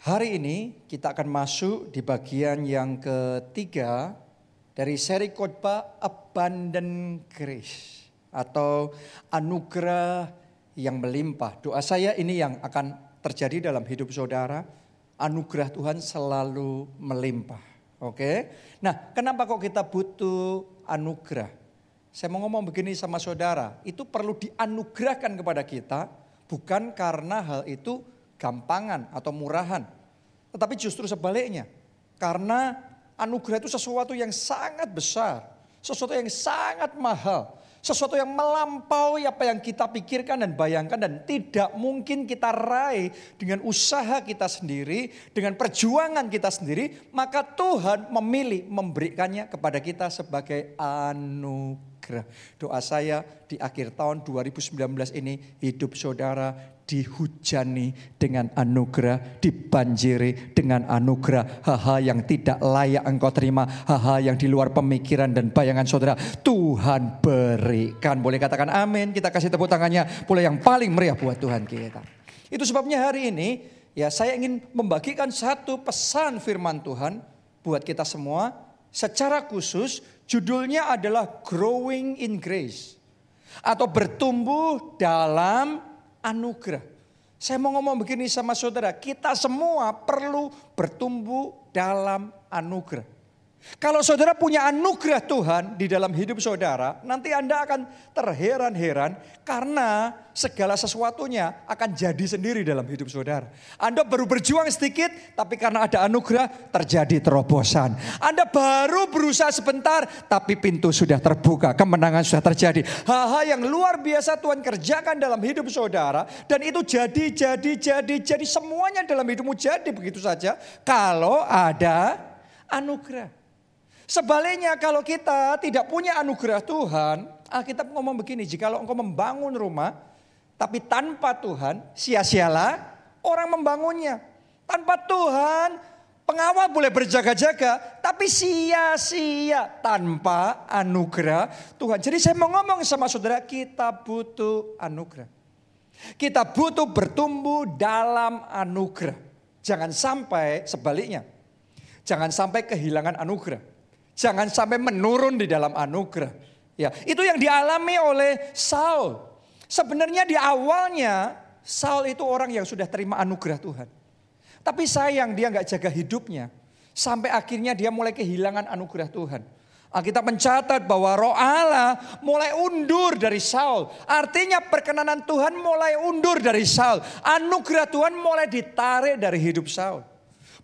Hari ini kita akan masuk di bagian yang ketiga dari seri khotbah Abundant Grace atau anugerah yang melimpah. Doa saya ini yang akan terjadi dalam hidup saudara. Anugerah Tuhan selalu melimpah. Oke. Nah, kenapa kok kita butuh anugerah? Saya mau ngomong begini sama saudara, itu perlu dianugerahkan kepada kita bukan karena hal itu gampangan atau murahan. Tetapi justru sebaliknya. Karena anugerah itu sesuatu yang sangat besar. Sesuatu yang sangat mahal. Sesuatu yang melampaui apa yang kita pikirkan dan bayangkan dan tidak mungkin kita raih dengan usaha kita sendiri, dengan perjuangan kita sendiri, maka Tuhan memilih memberikannya kepada kita sebagai anugerah. Doa saya di akhir tahun 2019 ini hidup saudara dihujani dengan anugerah, dibanjiri dengan anugerah. Hal-hal yang tidak layak engkau terima, hal-hal yang di luar pemikiran dan bayangan saudara. Tuhan berikan. Boleh katakan amin. Kita kasih tepuk tangannya. Boleh yang paling meriah buat Tuhan kita. Itu sebabnya hari ini ya saya ingin membagikan satu pesan firman Tuhan buat kita semua. Secara khusus judulnya adalah Growing in Grace. Atau bertumbuh dalam anugerah. Saya mau ngomong begini sama saudara, kita semua perlu bertumbuh dalam anugerah. Kalau saudara punya anugerah Tuhan di dalam hidup saudara, nanti Anda akan terheran-heran karena segala sesuatunya akan jadi sendiri dalam hidup saudara. Anda baru berjuang sedikit, tapi karena ada anugerah terjadi terobosan. Anda baru berusaha sebentar, tapi pintu sudah terbuka, kemenangan sudah terjadi. Hal-hal yang luar biasa Tuhan kerjakan dalam hidup saudara, dan itu jadi, jadi, jadi, jadi semuanya dalam hidupmu jadi begitu saja. Kalau ada anugerah. Sebaliknya kalau kita tidak punya anugerah Tuhan, Alkitab ngomong begini, jika engkau membangun rumah, tapi tanpa Tuhan, sia-sialah orang membangunnya. Tanpa Tuhan, pengawal boleh berjaga-jaga, tapi sia-sia tanpa anugerah Tuhan. Jadi saya mau ngomong sama saudara, kita butuh anugerah. Kita butuh bertumbuh dalam anugerah. Jangan sampai sebaliknya. Jangan sampai kehilangan anugerah. Jangan sampai menurun di dalam anugerah. Ya, itu yang dialami oleh Saul. Sebenarnya di awalnya Saul itu orang yang sudah terima anugerah Tuhan. Tapi sayang dia nggak jaga hidupnya. Sampai akhirnya dia mulai kehilangan anugerah Tuhan. Alkitab mencatat bahwa roh Allah mulai undur dari Saul. Artinya perkenanan Tuhan mulai undur dari Saul. Anugerah Tuhan mulai ditarik dari hidup Saul.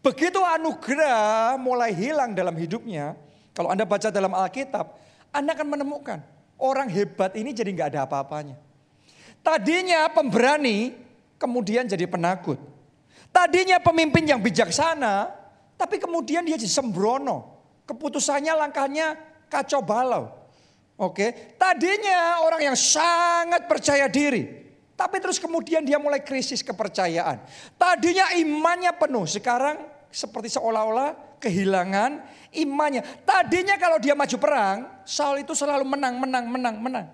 Begitu anugerah mulai hilang dalam hidupnya, kalau Anda baca dalam Alkitab, Anda akan menemukan orang hebat ini jadi nggak ada apa-apanya. Tadinya pemberani, kemudian jadi penakut. Tadinya pemimpin yang bijaksana, tapi kemudian dia jadi sembrono. Keputusannya, langkahnya kacau balau. Oke, tadinya orang yang sangat percaya diri, tapi terus kemudian dia mulai krisis kepercayaan. Tadinya imannya penuh, sekarang seperti seolah-olah kehilangan imannya. Tadinya kalau dia maju perang, Saul itu selalu menang, menang, menang, menang.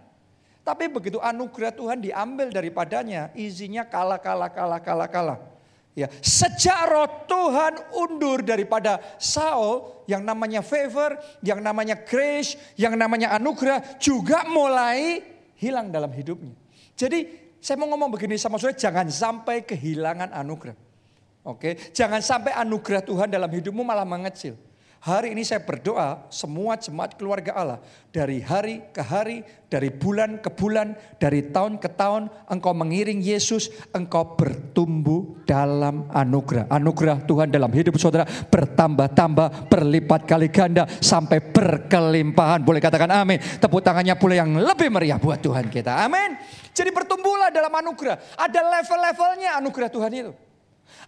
Tapi begitu anugerah Tuhan diambil daripadanya, izinnya kalah, kalah, kalah, kalah, kalah. Ya, sejak roh Tuhan undur daripada Saul yang namanya favor, yang namanya grace, yang namanya anugerah juga mulai hilang dalam hidupnya. Jadi saya mau ngomong begini sama saudara, jangan sampai kehilangan anugerah. Oke, jangan sampai anugerah Tuhan dalam hidupmu malah mengecil. Hari ini saya berdoa semua jemaat keluarga Allah dari hari ke hari, dari bulan ke bulan, dari tahun ke tahun engkau mengiring Yesus, engkau bertumbuh dalam anugerah. Anugerah Tuhan dalam hidup saudara bertambah-tambah, berlipat kali ganda sampai berkelimpahan. Boleh katakan amin. Tepuk tangannya pula yang lebih meriah buat Tuhan kita. Amin. Jadi bertumbuhlah dalam anugerah. Ada level-levelnya anugerah Tuhan itu.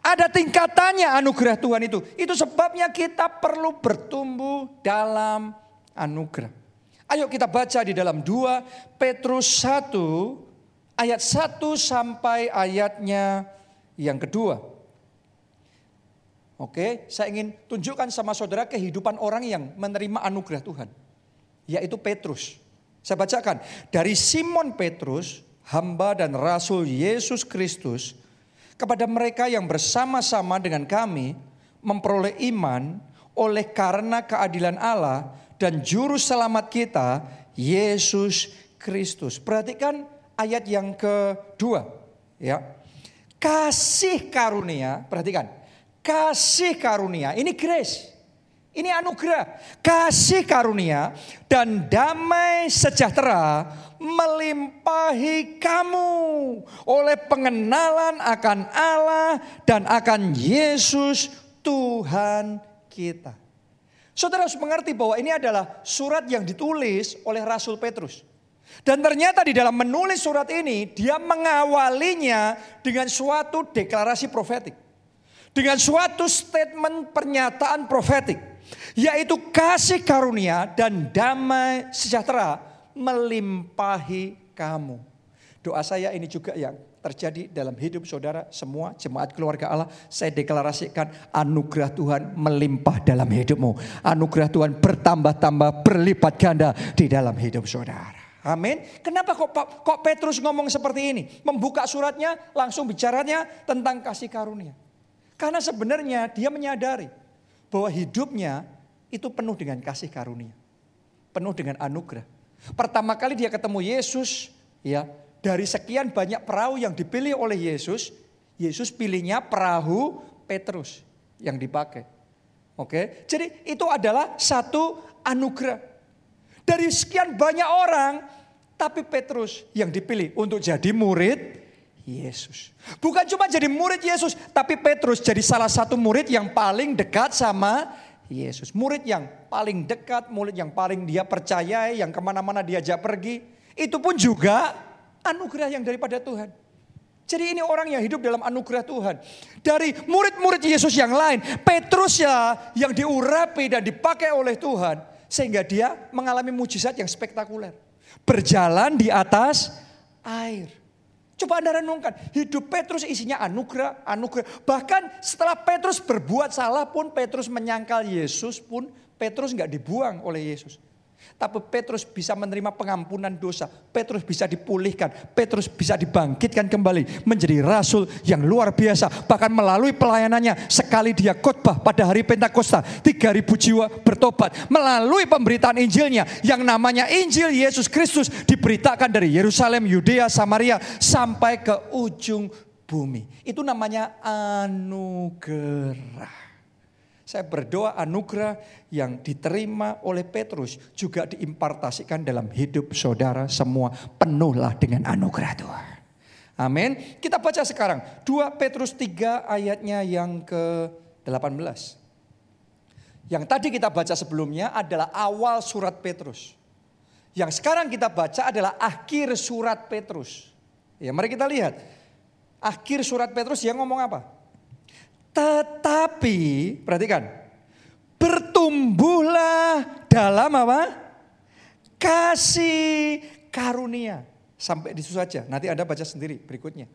Ada tingkatannya anugerah Tuhan itu. Itu sebabnya kita perlu bertumbuh dalam anugerah. Ayo kita baca di dalam 2 Petrus 1 ayat 1 sampai ayatnya yang kedua. Oke, saya ingin tunjukkan sama saudara kehidupan orang yang menerima anugerah Tuhan. Yaitu Petrus. Saya bacakan. Dari Simon Petrus, hamba dan rasul Yesus Kristus kepada mereka yang bersama-sama dengan kami memperoleh iman oleh karena keadilan Allah dan juru selamat kita Yesus Kristus. Perhatikan ayat yang kedua, ya. Kasih karunia, perhatikan. Kasih karunia, ini grace. Ini anugerah, kasih karunia dan damai sejahtera melimpahi kamu oleh pengenalan akan Allah dan akan Yesus Tuhan kita. Saudara harus mengerti bahwa ini adalah surat yang ditulis oleh Rasul Petrus. Dan ternyata di dalam menulis surat ini dia mengawalinya dengan suatu deklarasi profetik. Dengan suatu statement pernyataan profetik yaitu kasih karunia dan damai sejahtera melimpahi kamu. Doa saya ini juga yang terjadi dalam hidup saudara semua jemaat keluarga Allah. Saya deklarasikan anugerah Tuhan melimpah dalam hidupmu. Anugerah Tuhan bertambah-tambah berlipat ganda di dalam hidup saudara. Amin. Kenapa kok kok Petrus ngomong seperti ini? Membuka suratnya langsung bicaranya tentang kasih karunia. Karena sebenarnya dia menyadari bahwa hidupnya itu penuh dengan kasih karunia. Penuh dengan anugerah. Pertama kali dia ketemu Yesus, ya, dari sekian banyak perahu yang dipilih oleh Yesus, Yesus pilihnya perahu Petrus yang dipakai. Oke, jadi itu adalah satu anugerah. Dari sekian banyak orang, tapi Petrus yang dipilih untuk jadi murid Yesus. Bukan cuma jadi murid Yesus, tapi Petrus jadi salah satu murid yang paling dekat sama Yesus. Murid yang paling dekat, murid yang paling dia percayai, yang ke mana-mana diajak pergi. Itu pun juga anugerah yang daripada Tuhan. Jadi ini orang yang hidup dalam anugerah Tuhan. Dari murid-murid Yesus yang lain, Petrus ya yang diurapi dan dipakai oleh Tuhan. Sehingga dia mengalami mujizat yang spektakuler. Berjalan di atas air. Coba Anda renungkan, hidup Petrus isinya anugerah, anugerah. Bahkan setelah Petrus berbuat salah pun, Petrus menyangkal Yesus pun, Petrus nggak dibuang oleh Yesus. Tapi Petrus bisa menerima pengampunan dosa. Petrus bisa dipulihkan. Petrus bisa dibangkitkan kembali menjadi rasul yang luar biasa. Bahkan melalui pelayanannya sekali dia khotbah pada hari Pentakosta. 3000 jiwa bertobat. Melalui pemberitaan Injilnya yang namanya Injil Yesus Kristus diberitakan dari Yerusalem, Yudea, Samaria sampai ke ujung bumi. Itu namanya anugerah. Saya berdoa anugerah yang diterima oleh Petrus juga diimpartasikan dalam hidup saudara semua. Penuhlah dengan anugerah Tuhan. Amin. Kita baca sekarang 2 Petrus 3 ayatnya yang ke-18. Yang tadi kita baca sebelumnya adalah awal surat Petrus. Yang sekarang kita baca adalah akhir surat Petrus. Ya, mari kita lihat. Akhir surat Petrus yang ngomong apa? Tetapi, perhatikan, bertumbuhlah dalam apa? Kasih karunia. Sampai di situ saja. Nanti Anda baca sendiri berikutnya.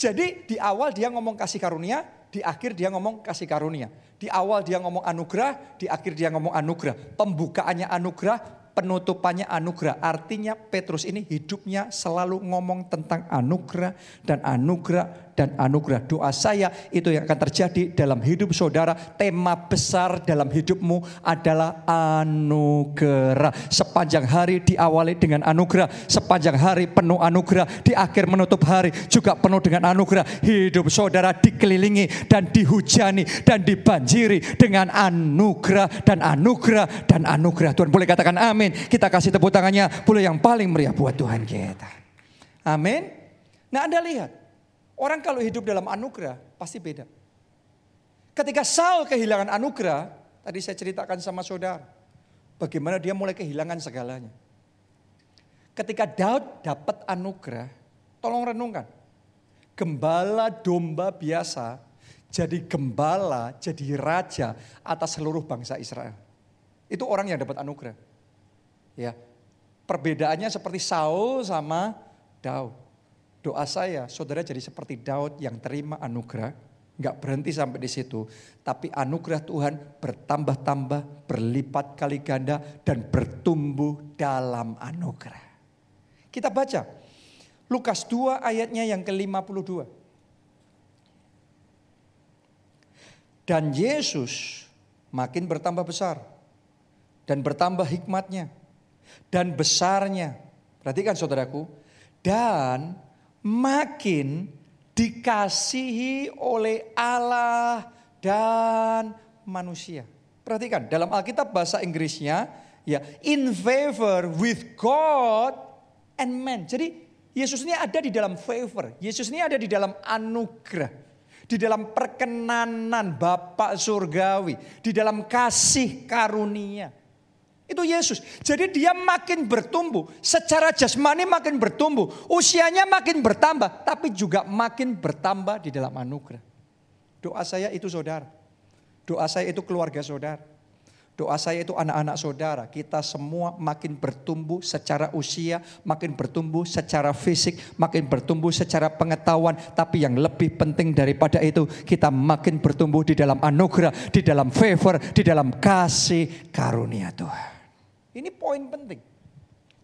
Jadi di awal dia ngomong kasih karunia, di akhir dia ngomong kasih karunia. Di awal dia ngomong anugerah, di akhir dia ngomong anugerah. Pembukaannya anugerah, penutupannya anugerah. Artinya Petrus ini hidupnya selalu ngomong tentang anugerah dan anugerah dan anugerah. Doa saya itu yang akan terjadi dalam hidup saudara. Tema besar dalam hidupmu adalah anugerah. Sepanjang hari diawali dengan anugerah. Sepanjang hari penuh anugerah. Di akhir menutup hari juga penuh dengan anugerah. Hidup saudara dikelilingi dan dihujani dan dibanjiri dengan anugerah dan anugerah dan anugerah. Tuhan boleh katakan amin. Kita kasih tepuk tangannya boleh yang paling meriah buat Tuhan kita. Amin. Nah Anda lihat, orang kalau hidup dalam anugerah pasti beda. Ketika Saul kehilangan anugerah, tadi saya ceritakan sama saudara, bagaimana dia mulai kehilangan segalanya. Ketika Daud dapat anugerah, tolong renungkan. Gembala domba biasa jadi gembala, jadi raja atas seluruh bangsa Israel. Itu orang yang dapat anugerah. Ya. Perbedaannya seperti Saul sama Daud. Doa saya, saudara jadi seperti Daud yang terima anugerah, nggak berhenti sampai di situ, tapi anugerah Tuhan bertambah-tambah, berlipat kali ganda dan bertumbuh dalam anugerah. Kita baca Lukas 2 ayatnya yang ke-52. Dan Yesus makin bertambah besar dan bertambah hikmatnya dan besarnya. Perhatikan saudaraku, dan makin dikasihi oleh Allah dan manusia. Perhatikan dalam Alkitab bahasa Inggrisnya ya in favor with God and man. Jadi Yesus ini ada di dalam favor. Yesus ini ada di dalam anugerah. Di dalam perkenanan Bapak surgawi, di dalam kasih karunia. Itu Yesus. Jadi dia makin bertumbuh, secara jasmani makin bertumbuh, usianya makin bertambah, tapi juga makin bertambah di dalam anugerah. Doa saya itu saudara. Doa saya itu keluarga saudara. Doa saya itu anak-anak saudara. Kita semua makin bertumbuh secara usia, makin bertumbuh secara fisik, makin bertumbuh secara pengetahuan. Tapi yang lebih penting daripada itu, kita makin bertumbuh di dalam anugerah, di dalam favor, di dalam kasih karunia Tuhan. Ini poin penting.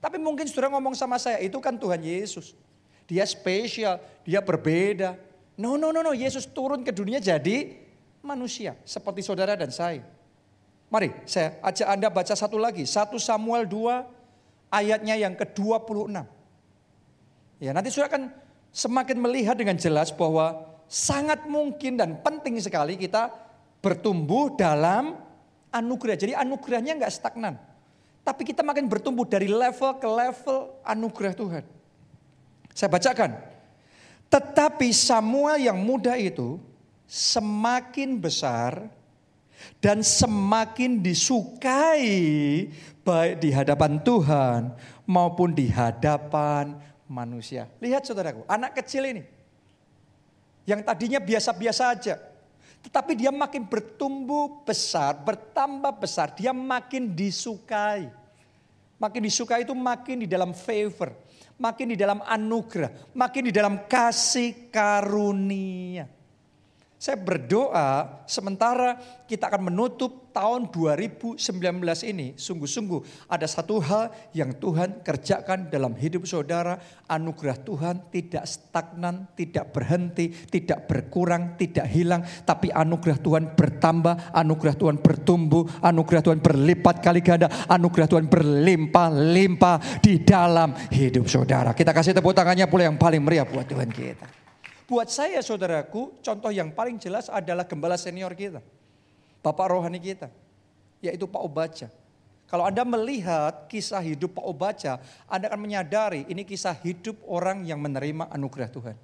Tapi mungkin saudara ngomong sama saya, itu kan Tuhan Yesus. Dia spesial, dia berbeda. No, no, no, no. Yesus turun ke dunia jadi manusia. Seperti saudara dan saya. Mari saya ajak Anda baca satu lagi. 1 Samuel 2 ayatnya yang ke-26. Ya nanti saudara akan semakin melihat dengan jelas bahwa sangat mungkin dan penting sekali kita bertumbuh dalam anugerah. Jadi anugerahnya nggak stagnan. Tapi kita makin bertumbuh dari level ke level anugerah Tuhan. Saya bacakan. Tetapi Samuel yang muda itu semakin besar dan semakin disukai baik di hadapan Tuhan maupun di hadapan manusia. Lihat saudaraku, anak kecil ini yang tadinya biasa-biasa aja, tetapi dia makin bertumbuh besar, bertambah besar, dia makin disukai. Makin disukai itu makin di dalam favor, makin di dalam anugerah, makin di dalam kasih karunia. Saya berdoa sementara kita akan menutup tahun 2019 ini sungguh-sungguh ada satu hal yang Tuhan kerjakan dalam hidup saudara. Anugerah Tuhan tidak stagnan, tidak berhenti, tidak berkurang, tidak hilang. Tapi anugerah Tuhan bertambah, anugerah Tuhan bertumbuh, anugerah Tuhan berlipat kali ganda, anugerah Tuhan berlimpah-limpah di dalam hidup saudara. Kita kasih tepuk tangannya pula yang paling meriah buat Tuhan kita. Buat saya saudaraku, contoh yang paling jelas adalah gembala senior kita. Bapak rohani kita, yaitu Pak Obaca. Kalau Anda melihat kisah hidup Pak Obaca, Anda akan menyadari ini kisah hidup orang yang menerima anugerah Tuhan.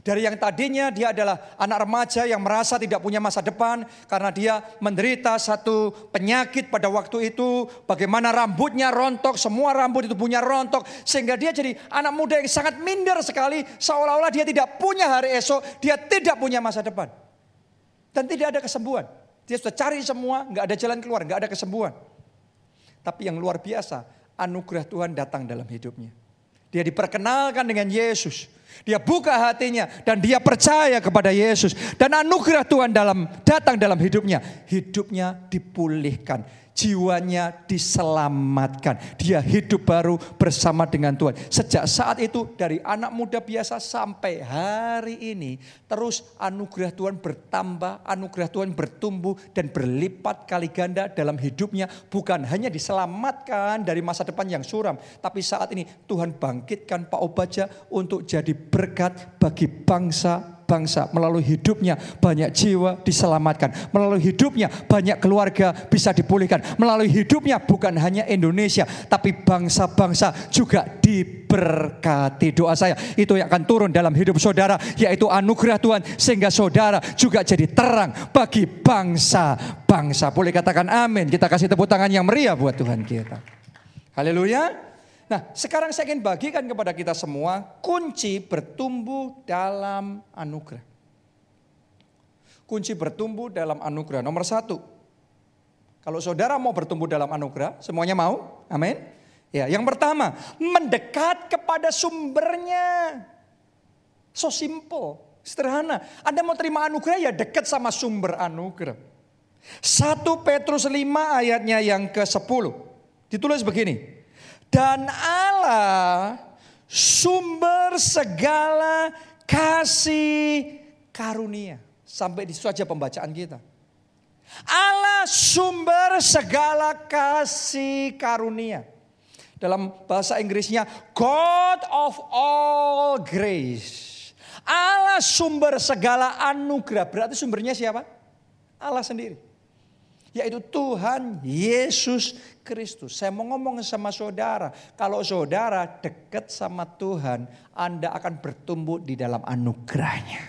Dari yang tadinya dia adalah anak remaja yang merasa tidak punya masa depan karena dia menderita satu penyakit pada waktu itu. Bagaimana rambutnya rontok, semua rambut itu punya rontok. Sehingga dia jadi anak muda yang sangat minder sekali. Seolah-olah dia tidak punya hari esok, dia tidak punya masa depan. Dan tidak ada kesembuhan. Dia sudah cari semua, nggak ada jalan keluar, nggak ada kesembuhan. Tapi yang luar biasa, anugerah Tuhan datang dalam hidupnya. Dia diperkenalkan dengan Yesus. Dia buka hatinya dan dia percaya kepada Yesus dan anugerah Tuhan dalam datang dalam hidupnya. Hidupnya dipulihkan, jiwanya diselamatkan. Dia hidup baru bersama dengan Tuhan. Sejak saat itu dari anak muda biasa sampai hari ini terus anugerah Tuhan bertambah, anugerah Tuhan bertumbuh dan berlipat kali ganda dalam hidupnya. Bukan hanya diselamatkan dari masa depan yang suram, tapi saat ini Tuhan bangkitkan Pak Obaja untuk jadi berkat bagi bangsa bangsa. Melalui hidupnya banyak jiwa diselamatkan. Melalui hidupnya banyak keluarga bisa dipulihkan. Melalui hidupnya bukan hanya Indonesia tapi bangsa-bangsa juga diberkati. Doa saya itu yang akan turun dalam hidup saudara yaitu anugerah Tuhan sehingga saudara juga jadi terang bagi bangsa-bangsa. Boleh katakan amin. Kita kasih tepuk tangan yang meriah buat Tuhan kita. Haleluya. Nah, sekarang saya ingin bagikan kepada kita semua kunci bertumbuh dalam anugerah. Kunci bertumbuh dalam anugerah. Nomor satu, kalau saudara mau bertumbuh dalam anugerah, semuanya mau? Amin. Ya, yang pertama, mendekat kepada sumbernya. So simple, sederhana. Anda mau terima anugerah ya dekat sama sumber anugerah. 1 Petrus 5 ayatnya yang ke-10. Ditulis begini. Dan Allah sumber segala kasih karunia. Sampai di situ saja pembacaan kita. Allah sumber segala kasih karunia. Dalam bahasa Inggrisnya God of all grace. Allah sumber segala anugerah. Berarti sumbernya siapa? Allah sendiri. Yaitu Tuhan Yesus Kristus. Saya mau ngomong sama saudara. Kalau saudara dekat sama Tuhan. Anda akan bertumbuh di dalam anugerahnya.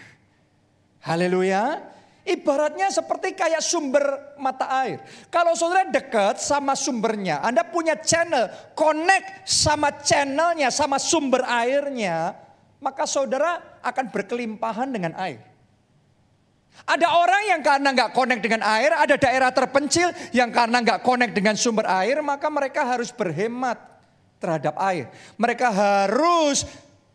Haleluya. Ibaratnya seperti kayak sumber mata air. Kalau saudara dekat sama sumbernya, Anda punya channel, connect sama channelnya, sama sumber airnya, maka saudara akan berkelimpahan dengan air. Ada orang yang karena nggak connect dengan air, ada daerah terpencil yang karena nggak connect dengan sumber air, maka mereka harus berhemat terhadap air. Mereka harus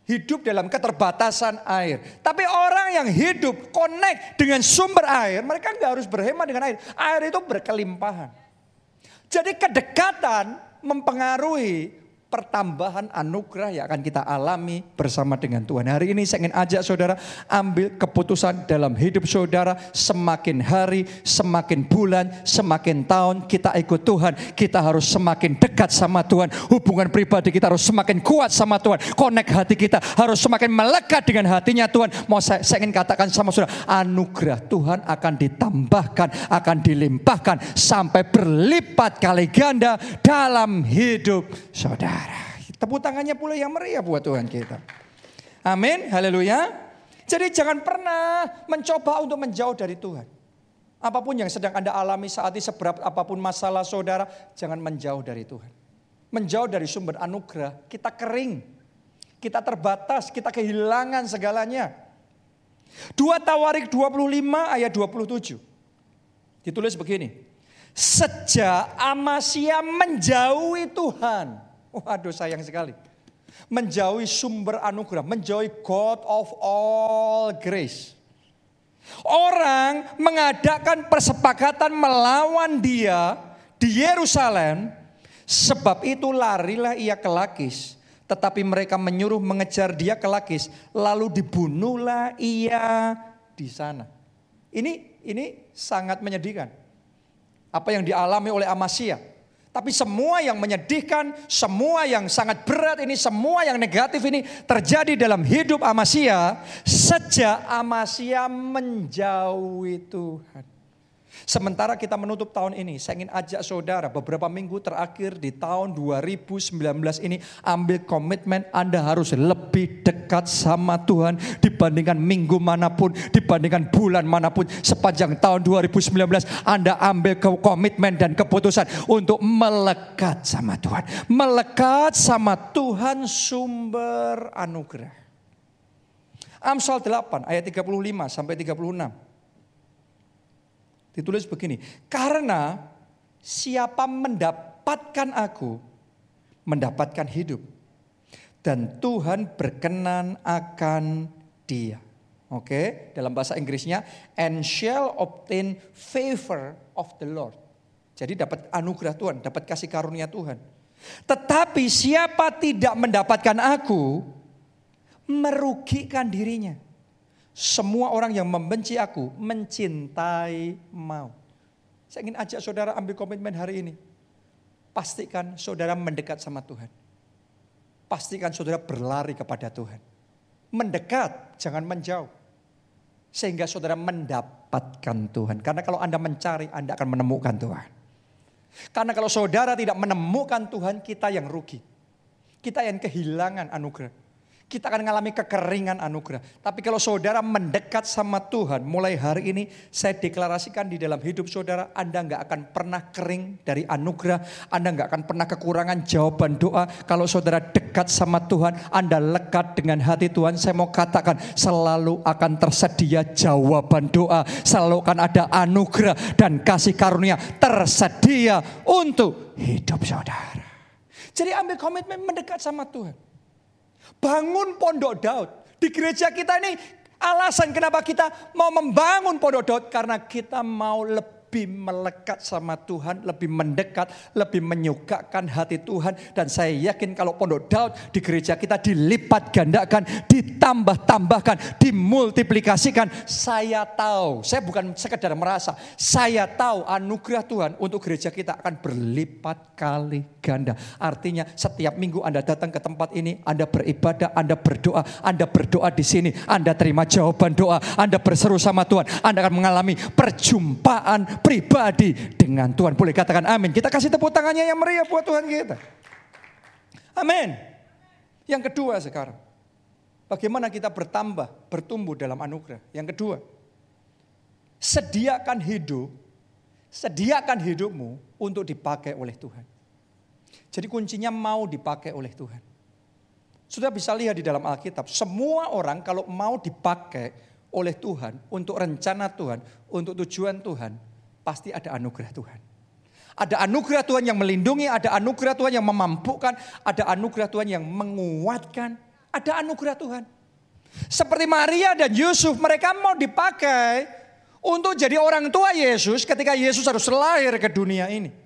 hidup dalam keterbatasan air. Tapi orang yang hidup connect dengan sumber air, mereka nggak harus berhemat dengan air. Air itu berkelimpahan. Jadi kedekatan mempengaruhi pertambahan anugerah yang akan kita alami bersama dengan Tuhan. Hari ini saya ingin ajak saudara ambil keputusan dalam hidup saudara semakin hari, semakin bulan, semakin tahun kita ikut Tuhan. Kita harus semakin dekat sama Tuhan. Hubungan pribadi kita harus semakin kuat sama Tuhan. Connect hati kita harus semakin melekat dengan hatinya Tuhan. Mau saya, saya ingin katakan sama saudara, anugerah Tuhan akan ditambahkan, akan dilimpahkan sampai berlipat kali ganda dalam hidup saudara saudara. Tepuk tangannya pula yang meriah buat Tuhan kita. Amin, haleluya. Jadi jangan pernah mencoba untuk menjauh dari Tuhan. Apa pun yang sedang Anda alami saat ini, seberat apa pun masalah saudara, jangan menjauh dari Tuhan. Menjauh dari sumber anugerah, kita kering. Kita terbatas, kita kehilangan segalanya. Dua Tawarik 25 ayat 27. Ditulis begini. Sejak Amasya menjauhi Tuhan. Waduh sayang sekali. Menjauhi sumber anugerah, menjauhi God of all grace. Orang mengadakan persepakatan melawan dia di Yerusalem, sebab itu larilah ia ke Lakis. Tetapi mereka menyuruh mengejar dia ke Lakis, lalu dibunuhlah ia di sana. Ini ini sangat menyedihkan. Apa yang dialami oleh Amasya tapi semua yang menyedihkan, semua yang sangat berat ini, semua yang negatif ini terjadi dalam hidup Amasya sejak Amasya menjauhi Tuhan. Sementara kita menutup tahun ini, saya ingin ajak saudara beberapa minggu terakhir di tahun 2019 ini ambil komitmen Anda harus lebih dekat sama Tuhan dibandingkan minggu mana pun, dibandingkan bulan mana pun sepanjang tahun 2019 Anda ambil komitmen dan keputusan untuk melekat sama Tuhan. Melekat sama Tuhan sumber anugerah. Amsal 8 ayat 35 sampai 36. Ditulis begini, karena siapa mendapatkan aku, mendapatkan hidup. Dan Tuhan berkenan akan dia. Oke, dalam bahasa Inggrisnya, and shall obtain favor of the Lord. Jadi dapat anugerah Tuhan, dapat kasih karunia Tuhan. Tetapi siapa tidak mendapatkan aku, merugikan dirinya. Semua orang yang membenci aku mencintai mau. Saya ingin ajak saudara ambil komitmen hari ini. Pastikan saudara mendekat sama Tuhan. Pastikan saudara berlari kepada Tuhan. Mendekat, jangan menjauh. Sehingga saudara mendapatkan Tuhan. Karena kalau Anda mencari, Anda akan menemukan Tuhan. Karena kalau saudara tidak menemukan Tuhan, kita yang rugi. Kita yang kehilangan anugerah kita akan mengalami kekeringan anugerah. Tapi kalau saudara mendekat sama Tuhan, mulai hari ini saya deklarasikan di dalam hidup saudara, Anda nggak akan pernah kering dari anugerah, Anda nggak akan pernah kekurangan jawaban doa. Kalau saudara dekat sama Tuhan, Anda lekat dengan hati Tuhan, saya mau katakan selalu akan tersedia jawaban doa, selalu akan ada anugerah dan kasih karunia tersedia untuk hidup saudara. Jadi ambil komitmen mendekat sama Tuhan. Bangun pondok Daud. Di gereja kita ini alasan kenapa kita mau membangun pondok Daud. Karena kita mau lebih lebih melekat sama Tuhan, lebih mendekat, lebih menyukakan hati Tuhan. Dan saya yakin kalau Pondok Daud di gereja kita dilipat gandakan, ditambah-tambahkan, dimultiplikasikan. Saya tahu, saya bukan sekedar merasa, saya tahu anugerah Tuhan untuk gereja kita akan berlipat kali ganda. Artinya setiap minggu Anda datang ke tempat ini, Anda beribadah, Anda berdoa, Anda berdoa di sini, Anda terima jawaban doa, Anda berseru sama Tuhan, Anda akan mengalami perjumpaan pribadi dengan Tuhan. Boleh katakan amin. Kita kasih tepuk tangannya yang meriah buat Tuhan kita. Amin. Yang kedua sekarang. Bagaimana kita bertambah, bertumbuh dalam anugerah. Yang kedua. Sediakan hidup, sediakan hidupmu untuk dipakai oleh Tuhan. Jadi kuncinya mau dipakai oleh Tuhan. Sudah bisa lihat di dalam Alkitab, semua orang kalau mau dipakai oleh Tuhan untuk rencana Tuhan, untuk tujuan Tuhan, pasti ada anugerah Tuhan. Ada anugerah Tuhan yang melindungi, ada anugerah Tuhan yang memampukan, ada anugerah Tuhan yang menguatkan, ada anugerah Tuhan. Seperti Maria dan Yusuf, mereka mau dipakai untuk jadi orang tua Yesus ketika Yesus harus lahir ke dunia ini.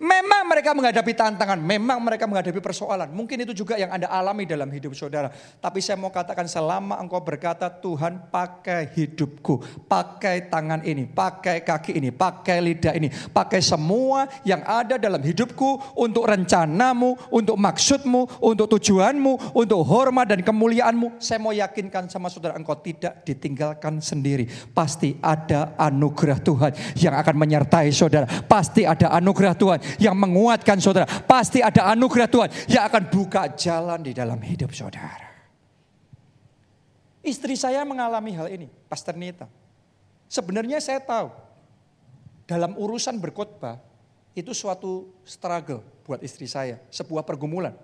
Memang mereka menghadapi tantangan, memang mereka menghadapi persoalan. Mungkin itu juga yang Anda alami dalam hidup saudara. Tapi saya mau katakan selama engkau berkata Tuhan pakai hidupku, pakai tangan ini, pakai kaki ini, pakai lidah ini, pakai semua yang ada dalam hidupku untuk rencanamu, untuk maksudmu, untuk tujuanmu, untuk hormat dan kemuliaanmu. Saya mau yakinkan sama saudara engkau tidak ditinggalkan sendiri. Pasti ada anugerah Tuhan yang akan menyertai saudara. Pasti ada anugerah Tuhan yang menguatkan saudara. Pasti ada anugerah Tuhan yang akan buka jalan di dalam hidup saudara. Istri saya mengalami hal ini, Pastor Nita. Sebenarnya saya tahu, dalam urusan berkhotbah, itu suatu struggle buat istri saya, sebuah pergumulan.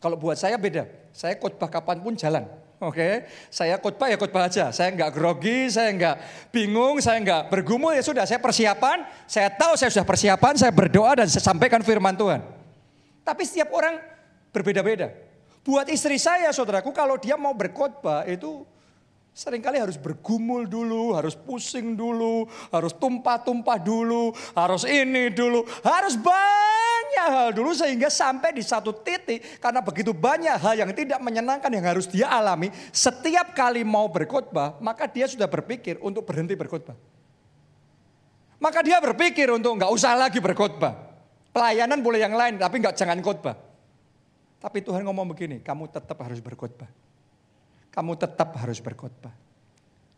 Kalau buat saya beda, saya khotbah kapan pun jalan. Oke, okay? saya khotbah ya khotbah aja. Saya nggak grogi, saya nggak bingung, saya nggak bergumul ya sudah. Saya persiapan, saya tahu saya sudah persiapan, saya berdoa dan saya sampaikan firman Tuhan. Tapi setiap orang berbeda-beda. Buat istri saya, saudaraku, kalau dia mau berkhotbah itu sering kali harus bergumul dulu, harus pusing dulu, harus tumpah-tumpah dulu, harus ini dulu, harus banyak banyak hal dulu sehingga sampai di satu titik karena begitu banyak hal yang tidak menyenangkan yang harus dia alami setiap kali mau berkhotbah maka dia sudah berpikir untuk berhenti berkhotbah. Maka dia berpikir untuk nggak usah lagi berkhotbah. Pelayanan boleh yang lain tapi nggak jangan khotbah. Tapi Tuhan ngomong begini, kamu tetap harus berkhotbah. Kamu tetap harus berkhotbah.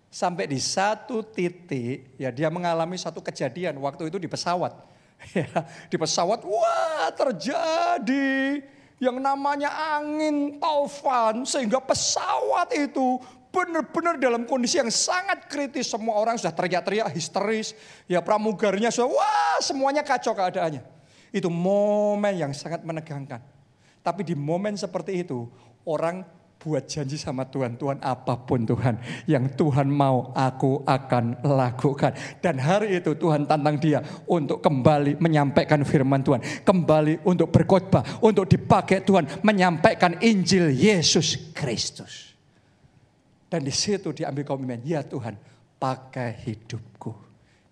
Sampai di satu titik ya dia mengalami satu kejadian waktu itu di pesawat Ya, di pesawat, wah terjadi yang namanya angin taufan sehingga pesawat itu benar-benar dalam kondisi yang sangat kritis. Semua orang sudah teriak-teriak histeris. Ya pramugarinya sudah, wah semuanya kacau keadaannya. Itu momen yang sangat menegangkan. Tapi di momen seperti itu, orang buat janji sama Tuhan. Tuhan apa pun Tuhan yang Tuhan mau aku akan lakukan. Dan hari itu Tuhan tantang dia untuk kembali menyampaikan firman Tuhan. Kembali untuk berkhotbah, untuk dipakai Tuhan menyampaikan Injil Yesus Kristus. Dan di situ diambil komitmen, ya Tuhan pakai hidupku.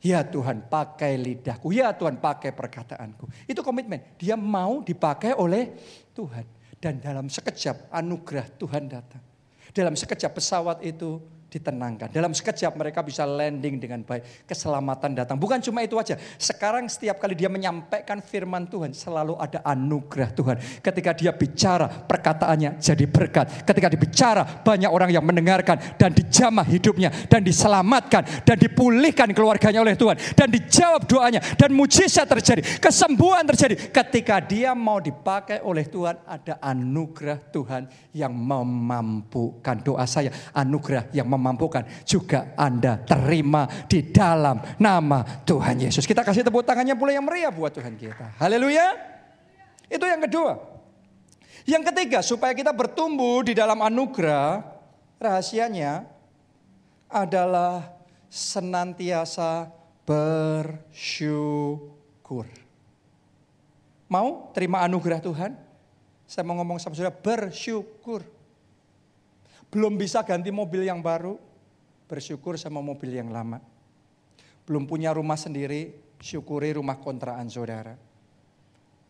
Ya Tuhan pakai lidahku, ya Tuhan pakai perkataanku. Itu komitmen, dia mau dipakai oleh Tuhan. Dan dalam sekejap anugerah Tuhan datang. Dalam sekejap pesawat itu ditenangkan. Dalam sekejap mereka bisa landing dengan baik. Keselamatan datang. Bukan cuma itu aja. Sekarang setiap kali dia menyampaikan firman Tuhan selalu ada anugerah Tuhan. Ketika dia bicara perkataannya jadi berkat. Ketika dibicara banyak orang yang mendengarkan dan dijamah hidupnya dan diselamatkan dan dipulihkan keluarganya oleh Tuhan dan dijawab doanya dan mujizat terjadi, kesembuhan terjadi. Ketika dia mau dipakai oleh Tuhan ada anugerah Tuhan yang memampukan doa saya, anugerah yang memampukan memampukan juga Anda terima di dalam nama Tuhan Yesus. Kita kasih tepuk tangannya pula yang meriah buat Tuhan kita. Haleluya. Itu yang kedua. Yang ketiga, supaya kita bertumbuh di dalam anugerah, rahasianya adalah senantiasa bersyukur. Mau terima anugerah Tuhan? Saya mau ngomong sama saudara, bersyukur. Belum bisa ganti mobil yang baru, bersyukur sama mobil yang lama. Belum punya rumah sendiri, syukuri rumah kontrakan saudara.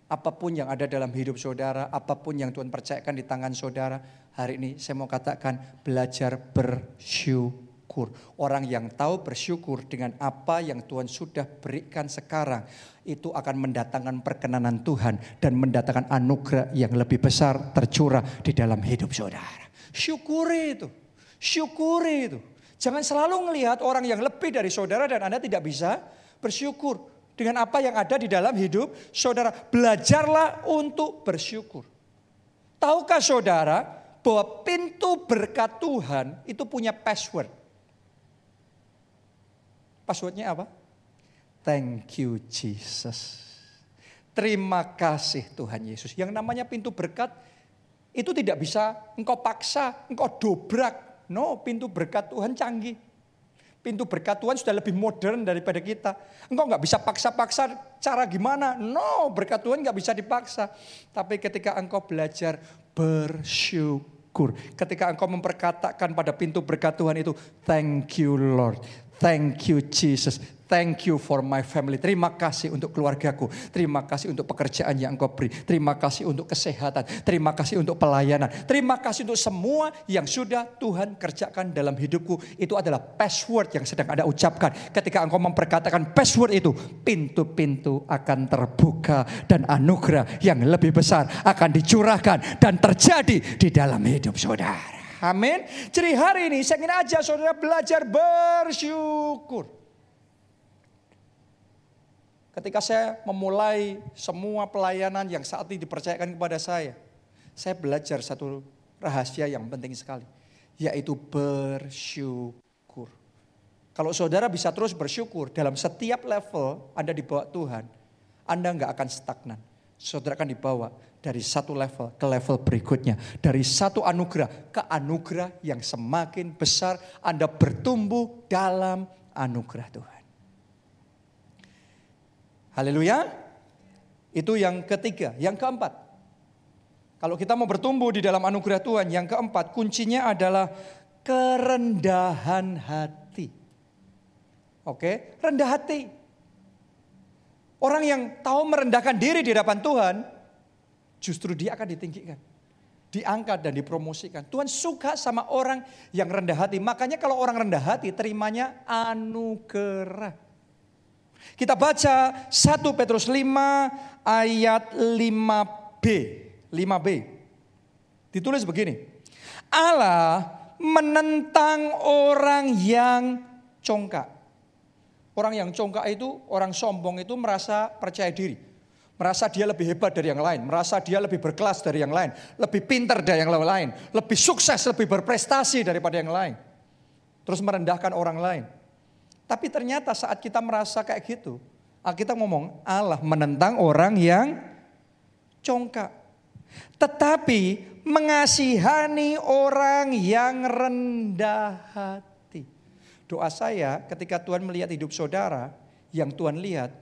Apa pun yang ada dalam hidup saudara, apa pun yang Tuhan percayakan di tangan saudara, hari ini saya mau katakan belajar bersyukur. Orang yang tahu bersyukur dengan apa yang Tuhan sudah berikan sekarang, itu akan mendatangkan perkenanan Tuhan dan mendatangkan anugerah yang lebih besar tercurah di dalam hidup saudara. Syukuri itu, syukuri itu. Jangan selalu melihat orang yang lebih dari saudara dan Anda tidak bisa bersyukur dengan apa yang ada di dalam hidup saudara. Belajarlah untuk bersyukur. Tahukah saudara bahwa pintu berkat Tuhan itu punya password? Passwordnya apa? Thank you Jesus. Terima kasih Tuhan Yesus. Yang namanya pintu berkat itu tidak bisa engkau paksa, engkau dobrak, No, pintu berkat Tuhan canggih. Pintu berkat Tuhan sudah lebih modern daripada kita. Engkau nggak bisa paksa-paksa cara gimana. No, berkat Tuhan nggak bisa dipaksa. Tapi ketika engkau belajar bersyukur. Ketika engkau memperkatakan pada pintu berkat Tuhan itu, thank you Lord. Thank you Jesus. Thank you for my family. Terima kasih untuk keluargaku. Terima kasih untuk pekerjaan yang engkau beri. Terima kasih untuk kesehatan. Terima kasih untuk pelayanan. Terima kasih untuk semua yang sudah Tuhan kerjakan dalam hidupku. Itu adalah password yang sedang Anda ucapkan. Ketika engkau memperkatakan password itu, pintu-pintu akan terbuka dan anugerah yang lebih besar akan dicurahkan dan terjadi di dalam hidup saudara. Amin. Jadi hari ini saya ingin aja saudara belajar bersyukur. Ketika saya memulai semua pelayanan yang saat ini dipercayakan kepada saya, saya belajar satu rahasia yang penting sekali, yaitu bersyukur. Kalau saudara bisa terus bersyukur dalam setiap level Anda dibawa Tuhan, Anda nggak akan stagnan. Saudara akan dibawa dari satu level ke level berikutnya. Dari satu anugerah ke anugerah yang semakin besar Anda bertumbuh dalam anugerah Tuhan. Haleluya. Itu yang ketiga. Yang keempat. Kalau kita mau bertumbuh di dalam anugerah Tuhan, yang keempat kuncinya adalah kerendahan hati. Oke, rendah hati. Orang yang tahu merendahkan diri di hadapan Tuhan, justru dia akan ditinggikan. Diangkat dan dipromosikan. Tuhan suka sama orang yang rendah hati. Makanya kalau orang rendah hati terimanya anugerah. Kita baca 1 Petrus 5 ayat 5b. 5b. Ditulis begini. Allah menentang orang yang congkak. Orang yang congkak itu, orang sombong itu merasa percaya diri. Merasa dia lebih hebat dari yang lain. Merasa dia lebih berkelas dari yang lain. Lebih pintar dari yang lain. Lebih sukses, lebih berprestasi daripada yang lain. Terus merendahkan orang lain. Tapi ternyata saat kita merasa kayak gitu, kita ngomong Allah menentang orang yang congkak. Tetapi mengasihani orang yang rendah hati. Doa saya ketika Tuhan melihat hidup saudara, yang Tuhan lihat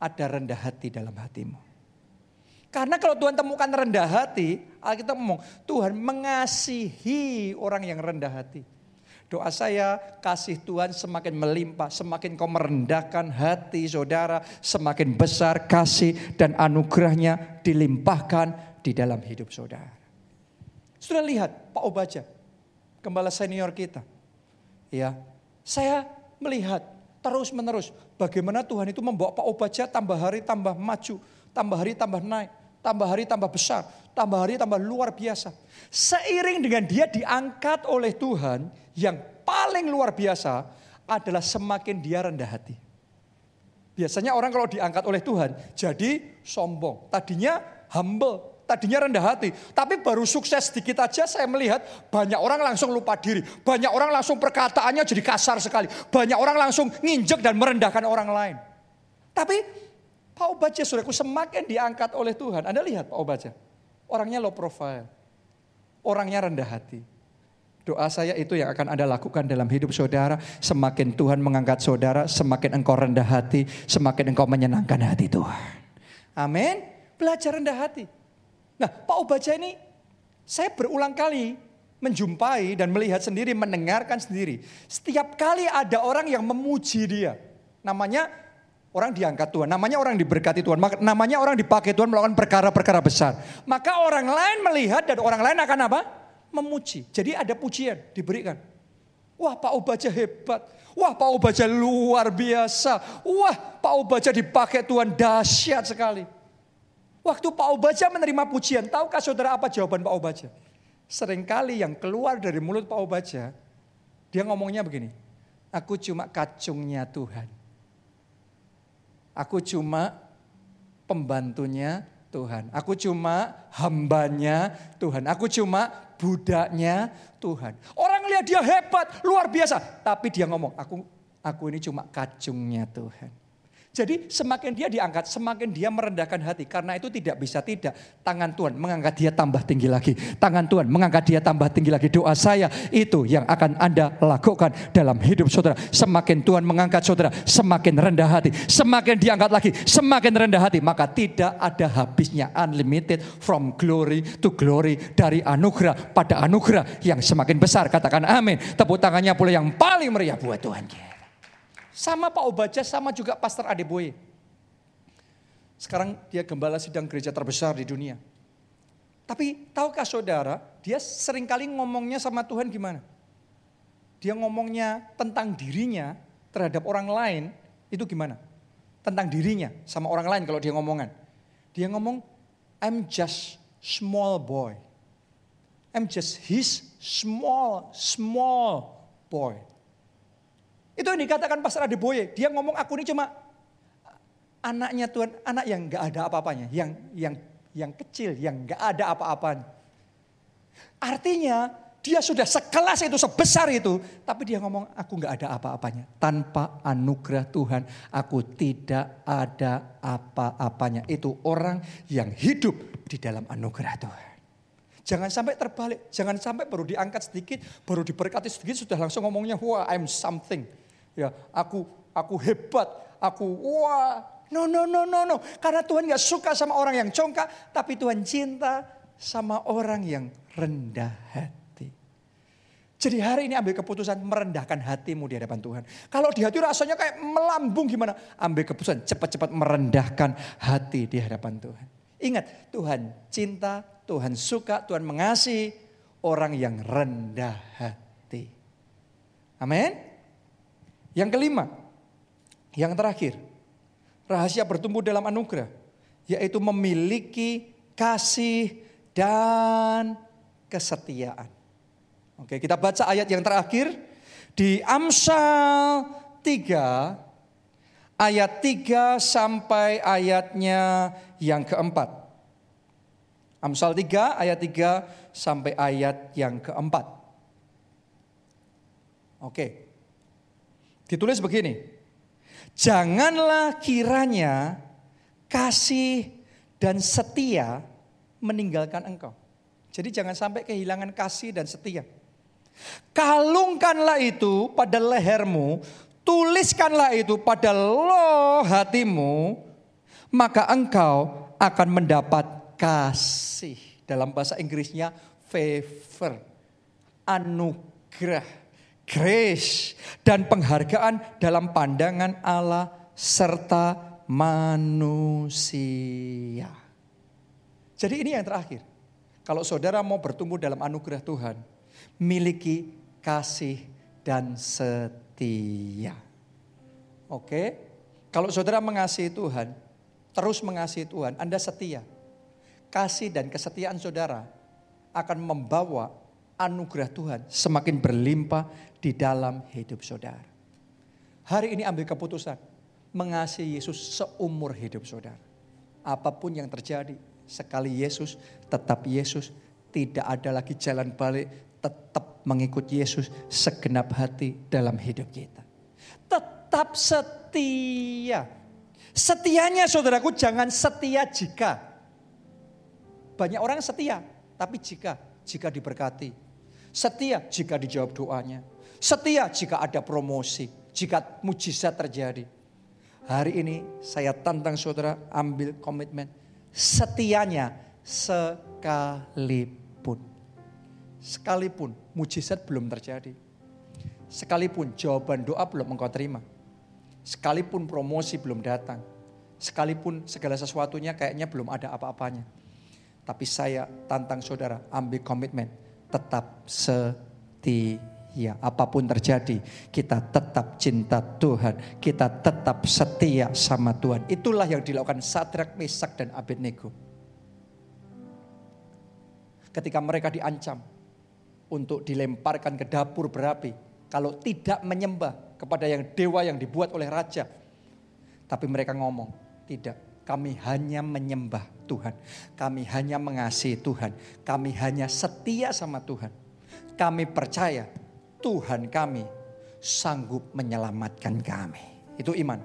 ada rendah hati dalam hatimu. Karena kalau Tuhan temukan rendah hati, kita ngomong Tuhan mengasihi orang yang rendah hati. Doa saya kasih Tuhan semakin melimpah, semakin kau merendahkan hati saudara, semakin besar kasih dan anugerahnya dilimpahkan di dalam hidup saudara. Sudah lihat Pak Obaja, gembala senior kita. Ya, saya melihat terus menerus bagaimana Tuhan itu membawa Pak Obaja tambah hari tambah maju, tambah hari tambah naik, tambah hari tambah besar, tambah hari tambah luar biasa. Seiring dengan dia diangkat oleh Tuhan, yang paling luar biasa adalah semakin dia rendah hati. Biasanya orang kalau diangkat oleh Tuhan jadi sombong. Tadinya humble, tadinya rendah hati. Tapi baru sukses sedikit aja saya melihat banyak orang langsung lupa diri. Banyak orang langsung perkataannya jadi kasar sekali. Banyak orang langsung nginjek dan merendahkan orang lain. Tapi Pak Obaja saudaraku semakin diangkat oleh Tuhan. Anda lihat Pak Obaja. Orangnya low profile. Orangnya rendah hati. Doa saya itu yang akan Anda lakukan dalam hidup saudara. Semakin Tuhan mengangkat saudara, semakin engkau rendah hati, semakin engkau menyenangkan hati Tuhan. Amin. Belajar rendah hati. Nah Pak Obaja ini saya berulang kali menjumpai dan melihat sendiri, mendengarkan sendiri. Setiap kali ada orang yang memuji dia. Namanya orang diangkat Tuhan, namanya orang diberkati Tuhan, namanya orang dipakai Tuhan melakukan perkara-perkara besar. Maka orang lain melihat dan orang lain akan apa? Memuji. Jadi ada pujian diberikan. Wah Pak Obaja hebat. Wah Pak Obaja luar biasa. Wah Pak Obaja dipakai Tuhan dahsyat sekali. Waktu Pak Obaja menerima pujian, tahukah saudara apa jawaban Pak Obaja? Seringkali yang keluar dari mulut Pak Obaja, dia ngomongnya begini, aku cuma kacungnya Tuhan. Aku cuma pembantunya Tuhan. Aku cuma hambanya Tuhan. Aku cuma budaknya Tuhan. Orang lihat dia hebat, luar biasa. Tapi dia ngomong, aku aku ini cuma kacungnya Tuhan. Jadi semakin dia diangkat, semakin dia merendahkan hati. Karena itu tidak bisa tidak. Tangan Tuhan mengangkat dia tambah tinggi lagi. Tangan Tuhan mengangkat dia tambah tinggi lagi. Doa saya itu yang akan Anda lakukan dalam hidup saudara. Semakin Tuhan mengangkat saudara, semakin rendah hati. Semakin diangkat lagi, semakin rendah hati. Maka tidak ada habisnya unlimited from glory to glory. Dari anugerah pada anugerah yang semakin besar. Katakan amin. Tepuk tangannya pula yang paling meriah buat Tuhan. Sama Pak Obaja, sama juga Pastor Adeboye. Sekarang dia gembala sidang gereja terbesar di dunia. Tapi tahukah saudara, dia sering kali ngomongnya sama Tuhan gimana? Dia ngomongnya tentang dirinya terhadap orang lain, itu gimana? Tentang dirinya sama orang lain kalau dia ngomongan. Dia ngomong, I'm just small boy. I'm just his small, small boy. Itu yang dikatakan Pastor Adeboye. Dia ngomong aku ini cuma anaknya Tuhan, anak yang nggak ada apa-apanya, yang yang yang kecil, yang nggak ada apa-apanya. Artinya dia sudah sekelas itu, sebesar itu, tapi dia ngomong aku nggak ada apa-apanya. Tanpa anugerah Tuhan, aku tidak ada apa-apanya. Itu orang yang hidup di dalam anugerah Tuhan. Jangan sampai terbalik, jangan sampai baru diangkat sedikit, baru diberkati sedikit sudah langsung ngomongnya wah I'm something ya aku aku hebat, aku wah. No, no, no, no, no. Karena Tuhan gak suka sama orang yang congkak, tapi Tuhan cinta sama orang yang rendah hati. Jadi hari ini ambil keputusan merendahkan hatimu di hadapan Tuhan. Kalau di hati rasanya kayak melambung gimana? Ambil keputusan cepat-cepat merendahkan hati di hadapan Tuhan. Ingat Tuhan cinta, Tuhan suka, Tuhan mengasihi orang yang rendah hati. Amin. Yang kelima, yang terakhir, rahasia bertumbuh dalam anugerah, yaitu memiliki kasih dan kesetiaan. Oke, kita baca ayat yang terakhir di Amsal 3 ayat 3 sampai ayatnya yang keempat. Amsal 3 ayat 3 sampai ayat yang keempat. Oke. Ditulis begini, janganlah kiranya kasih dan setia meninggalkan engkau. Jadi jangan sampai kehilangan kasih dan setia. Kalungkanlah itu pada lehermu, tuliskanlah itu pada loh hatimu, maka engkau akan mendapat kasih. Dalam bahasa Inggrisnya favor, anugerah grace dan penghargaan dalam pandangan Allah serta manusia. Jadi ini yang terakhir. Kalau saudara mau bertumbuh dalam anugerah Tuhan, miliki kasih dan setia. Oke? Kalau saudara mengasihi Tuhan, terus mengasihi Tuhan, Anda setia. Kasih dan kesetiaan saudara akan membawa anugerah Tuhan semakin berlimpah di dalam hidup saudara. Hari ini ambil keputusan mengasihi Yesus seumur hidup saudara. Apa pun yang terjadi, sekali Yesus tetap Yesus, tidak ada lagi jalan balik, tetap mengikut Yesus segenap hati dalam hidup kita. Tetap setia. Setianya saudaraku jangan setia jika. Banyak orang setia, tapi jika, jika diberkati. Setia jika dijawab doanya. Setia jika ada promosi, jika mujizat terjadi. Hari ini saya tantang saudara ambil komitmen setianya sekalipun. Sekalipun mujizat belum terjadi. Sekalipun jawaban doa belum engkau terima. Sekalipun promosi belum datang. Sekalipun segala sesuatunya kayaknya belum ada apa-apanya. Tapi saya tantang saudara, ambil komitmen. Tetap setia. Apa pun terjadi, kita tetap cinta Tuhan. Kita tetap setia sama Tuhan. Itulah yang dilakukan Sadrak, Mesak, dan Abednego. Ketika mereka diancam untuk dilemparkan ke dapur berapi. Kalau tidak menyembah kepada yang dewa yang dibuat oleh raja. Tapi mereka ngomong, tidak, kami hanya menyembah Tuhan. Kami hanya mengasihi Tuhan. Kami hanya setia sama Tuhan. Kami percaya Tuhan kami sanggup menyelamatkan kami. Itu iman.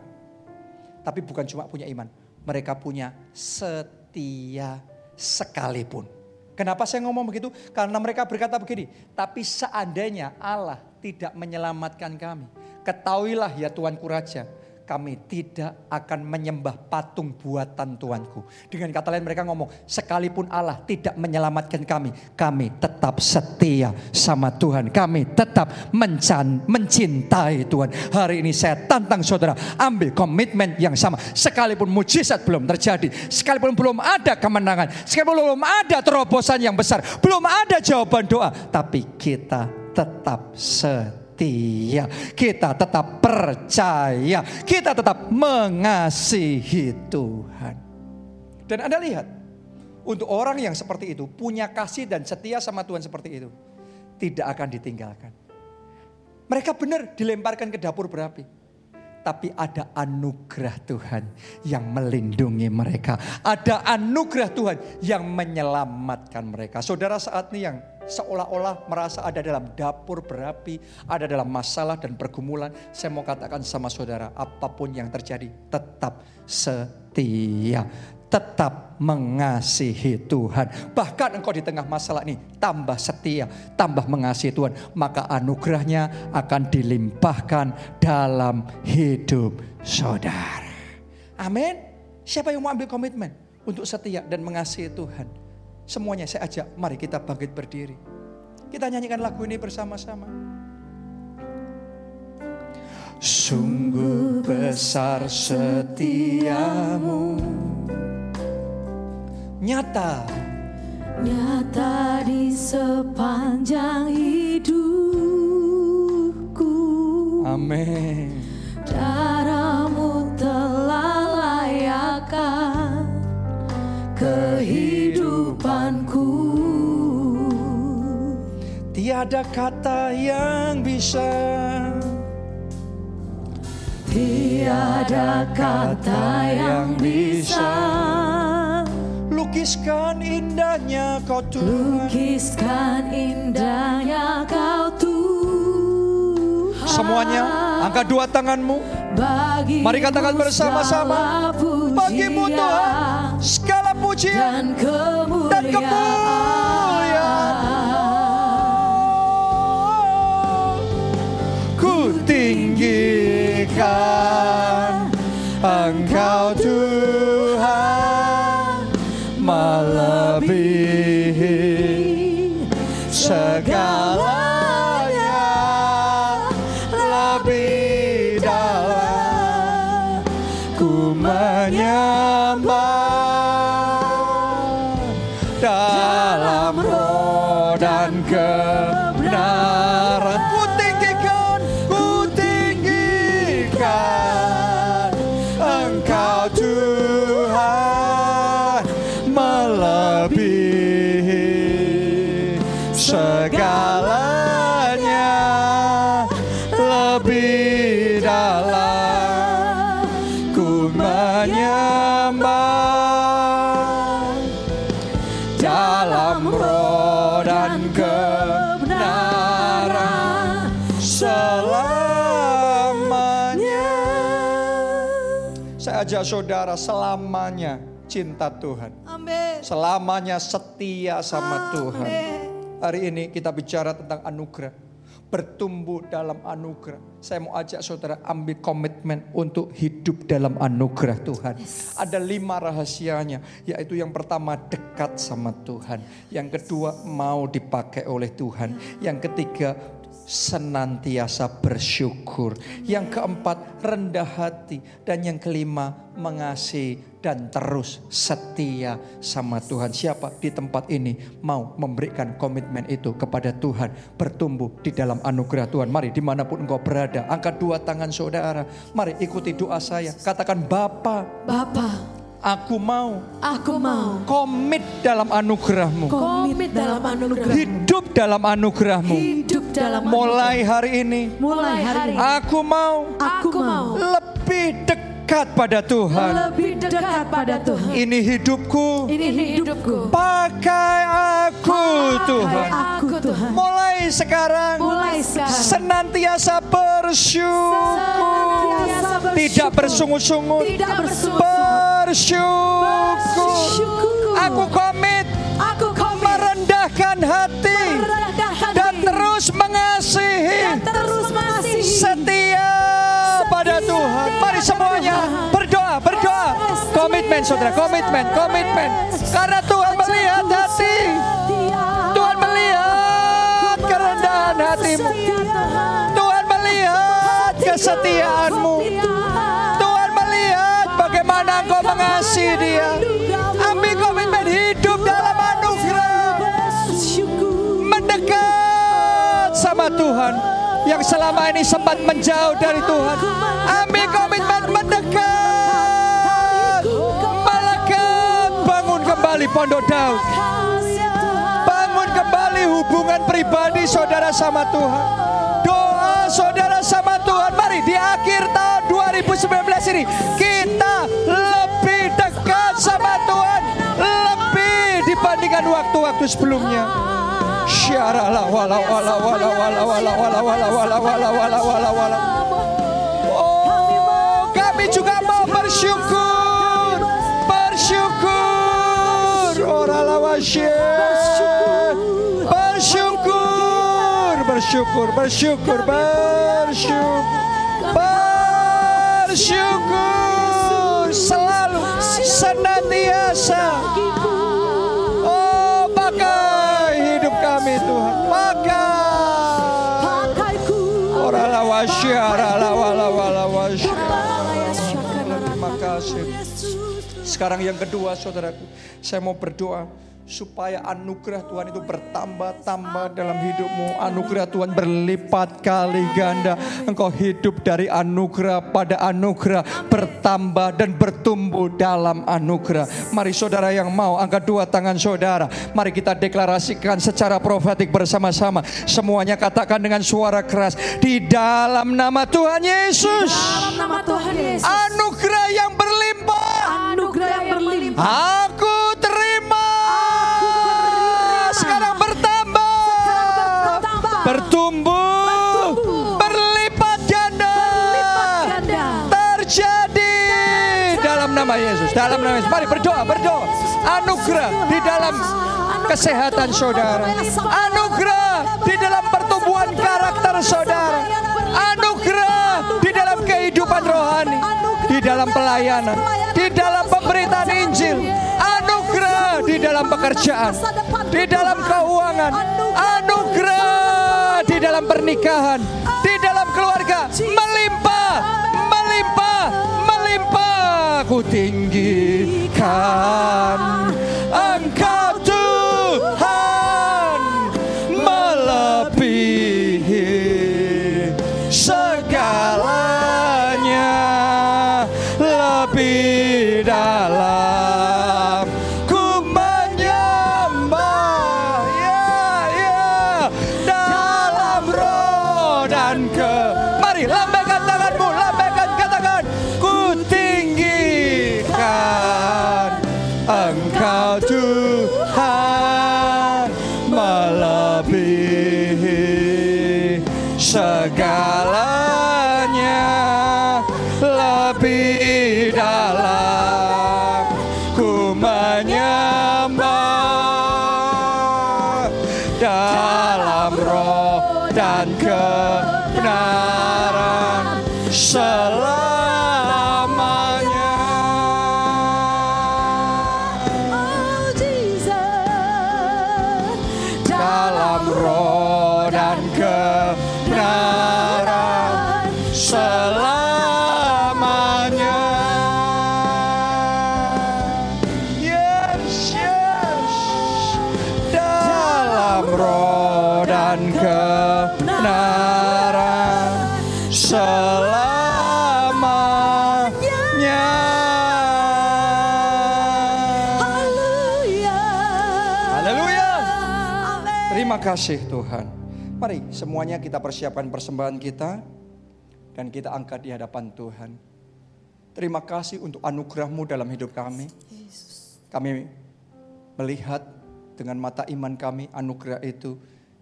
Tapi bukan cuma punya iman. Mereka punya setia sekalipun. Kenapa saya ngomong begitu? Karena mereka berkata begini, tapi seandainya Allah tidak menyelamatkan kami, ketahuilah ya Tuanku Raja, kami tidak akan menyembah patung buatan Tuanku. Dengan kata lain mereka ngomong, sekalipun Allah tidak menyelamatkan kami, kami tetap setia sama Tuhan. Kami tetap mencan, mencintai Tuhan. Hari ini saya tantang saudara, ambil komitmen yang sama. Sekalipun mujizat belum terjadi, sekalipun belum ada kemenangan, sekalipun belum ada terobosan yang besar, belum ada jawaban doa, tapi kita tetap setia setia, kita tetap percaya, kita tetap mengasihi Tuhan. Dan Anda lihat, untuk orang yang seperti itu, punya kasih dan setia sama Tuhan seperti itu, tidak akan ditinggalkan. Mereka benar dilemparkan ke dapur berapi. Tapi ada anugerah Tuhan yang melindungi mereka. Ada anugerah Tuhan yang menyelamatkan mereka. Saudara saat ini yang seolah-olah merasa ada dalam dapur berapi, ada dalam masalah dan pergumulan. Saya mau katakan sama saudara, apa pun yang terjadi tetap setia. Tetap mengasihi Tuhan. Bahkan engkau di tengah masalah ini tambah setia, tambah mengasihi Tuhan. Maka anugerahnya akan dilimpahkan dalam hidup saudara. Amin. Siapa yang mau ambil komitmen untuk setia dan mengasihi Tuhan? Semuanya saya ajak, mari kita bangkit berdiri. Kita nyanyikan lagu ini bersama-sama. Sungguh besar setiamu Nyata Nyata di sepanjang hidupku Amin Darahmu kehidupanku Tiada kata yang bisa. Tiada kata yang bisa. Lukiskan indahnya kau Tuhan. Lukiskan indahnya kau Tuhan. Semuanya angkat dua tanganmu. Bagimu Mari katakan bersama-sama Bagimu Tuhan segala pujian. dan dan kemuliaan Ku tinggikan saudara selamanya cinta Tuhan. Amin. Selamanya setia sama Tuhan. Amin. Hari ini kita bicara tentang anugerah. Bertumbuh dalam anugerah. Saya mau ajak saudara ambil komitmen untuk hidup dalam anugerah Tuhan. Ada lima rahasianya. Yaitu yang pertama dekat sama Tuhan. Yang kedua mau dipakai oleh Tuhan. Yang ketiga senantiasa bersyukur. Yang keempat, rendah hati. Dan yang kelima, mengasihi dan terus setia sama Tuhan. Siapa di tempat ini mau memberikan komitmen itu kepada Tuhan. Bertumbuh di dalam anugerah Tuhan. Mari di mana pun engkau berada. Angkat dua tangan saudara. Mari ikuti doa saya. Katakan Bapa, Bapa, aku mau aku mau komit dalam anugerahmu. komit dalam anugerah. Hidup dalam anugerahmu. Hidup dalam Mulai hari ini mulai hari ini. aku mau Aku mau lebih dekat pada Tuhan. lebih dekat pada Tuhan. Ini hidupku, Ini hidupku. pakai aku Tuhan. Aku Tuhan. Mulai sekarang Mulai sekarang. senantiasa bersyukur. Senantiasa bersyukur. Tidak bersungut-sungut. Tidak bersungut-sungut. Bersyukur. Bersyukur. Aku komit Aku komit merendahkan hati terus mengasihi dan terus mengasihi setia pada Tuhan. Mari semuanya berdoa, berdoa. Komitmen saudara, komitmen, komitmen. Karena Tuhan melihat hati. Tuhan melihat kerendahan hatimu. Tuhan melihat kesetiaanmu. Tuhan melihat bagaimana engkau mengasihi dia. Tuhan. Yang selama ini sempat menjauh dari Tuhan. Ambil komitmen mendekat. Melekat. Bangun kembali pondok Daud. Bangun kembali hubungan pribadi saudara sama Tuhan. Doa saudara sama Tuhan. Mari di akhir tahun 2019 ini kita lebih dekat sama Tuhan. Lebih dibandingkan waktu-waktu sebelumnya. Syarala wala wala wala wala wala wala wala wala wala wala wala wala. Oh, kami juga mau bersyukur. Bersyukur. Orala wasyir. Bersyukur. Bersyukur, bersyukur, bersyukur. Bersyukur selalu senantiasa. Tuhan. Pakai. Orala wasyara la wala wala wasyara. Terima kasih. Sekarang yang kedua saudaraku, saya mau berdoa supaya anugerah Tuhan itu bertambah-tambah dalam hidupmu. Anugerah Tuhan berlipat kali ganda. Engkau hidup dari anugerah pada anugerah, bertambah dan bertumbuh dalam anugerah. Mari saudara yang mau angkat dua tangan saudara. Mari kita deklarasikan secara profetik bersama-sama. Semuanya katakan dengan suara keras di dalam nama Tuhan Yesus. Dalam nama Tuhan Yesus. Anugerah yang berlimpah. Anugerah yang berlimpah. Aku Dalam nama Yesus. Mari berdoa, berdoa. Anugerah di dalam kesehatan saudara. Anugerah di dalam pertumbuhan karakter saudara. Anugerah di dalam kehidupan rohani. Di dalam pelayanan. Di dalam pemberitaan Injil. Anugerah di dalam pekerjaan. Di dalam keuangan. Anugerah di dalam pernikahan. Di dalam keluarga. Melimpah. 타고 댕긴 간 selamanya. Yes, yes, dalam roh dan kebenaran selamanya. Haleluya. Haleluya. Terima kasih Tuhan. Mari semuanya kita persiapkan persembahan kita dan kita angkat di hadapan Tuhan. Terima kasih untuk anugerahmu dalam hidup kami. Kami melihat dengan mata iman kami anugerah itu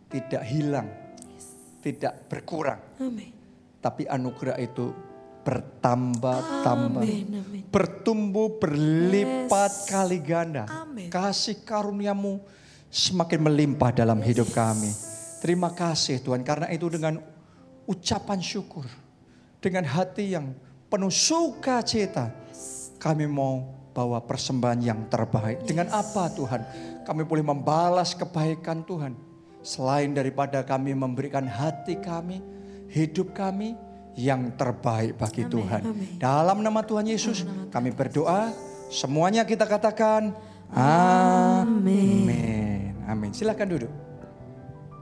tidak hilang, tidak berkurang. Amin. Tapi anugerah itu bertambah-tambah. Bertumbuh berlipat kali ganda. Amin. Kasih karuniamu semakin melimpah dalam hidup kami. Terima kasih Tuhan karena itu dengan ucapan syukur. Dengan hati yang penuh sukacita. Kami mau bawa persembahan yang terbaik. Dengan apa Tuhan? Kami boleh membalas kebaikan Tuhan. Selain daripada kami memberikan hati kami, hidup kami yang terbaik bagi Tuhan. amin. Dalam nama Tuhan Yesus kami berdoa. Semuanya kita katakan amin. Amin. Silakan duduk.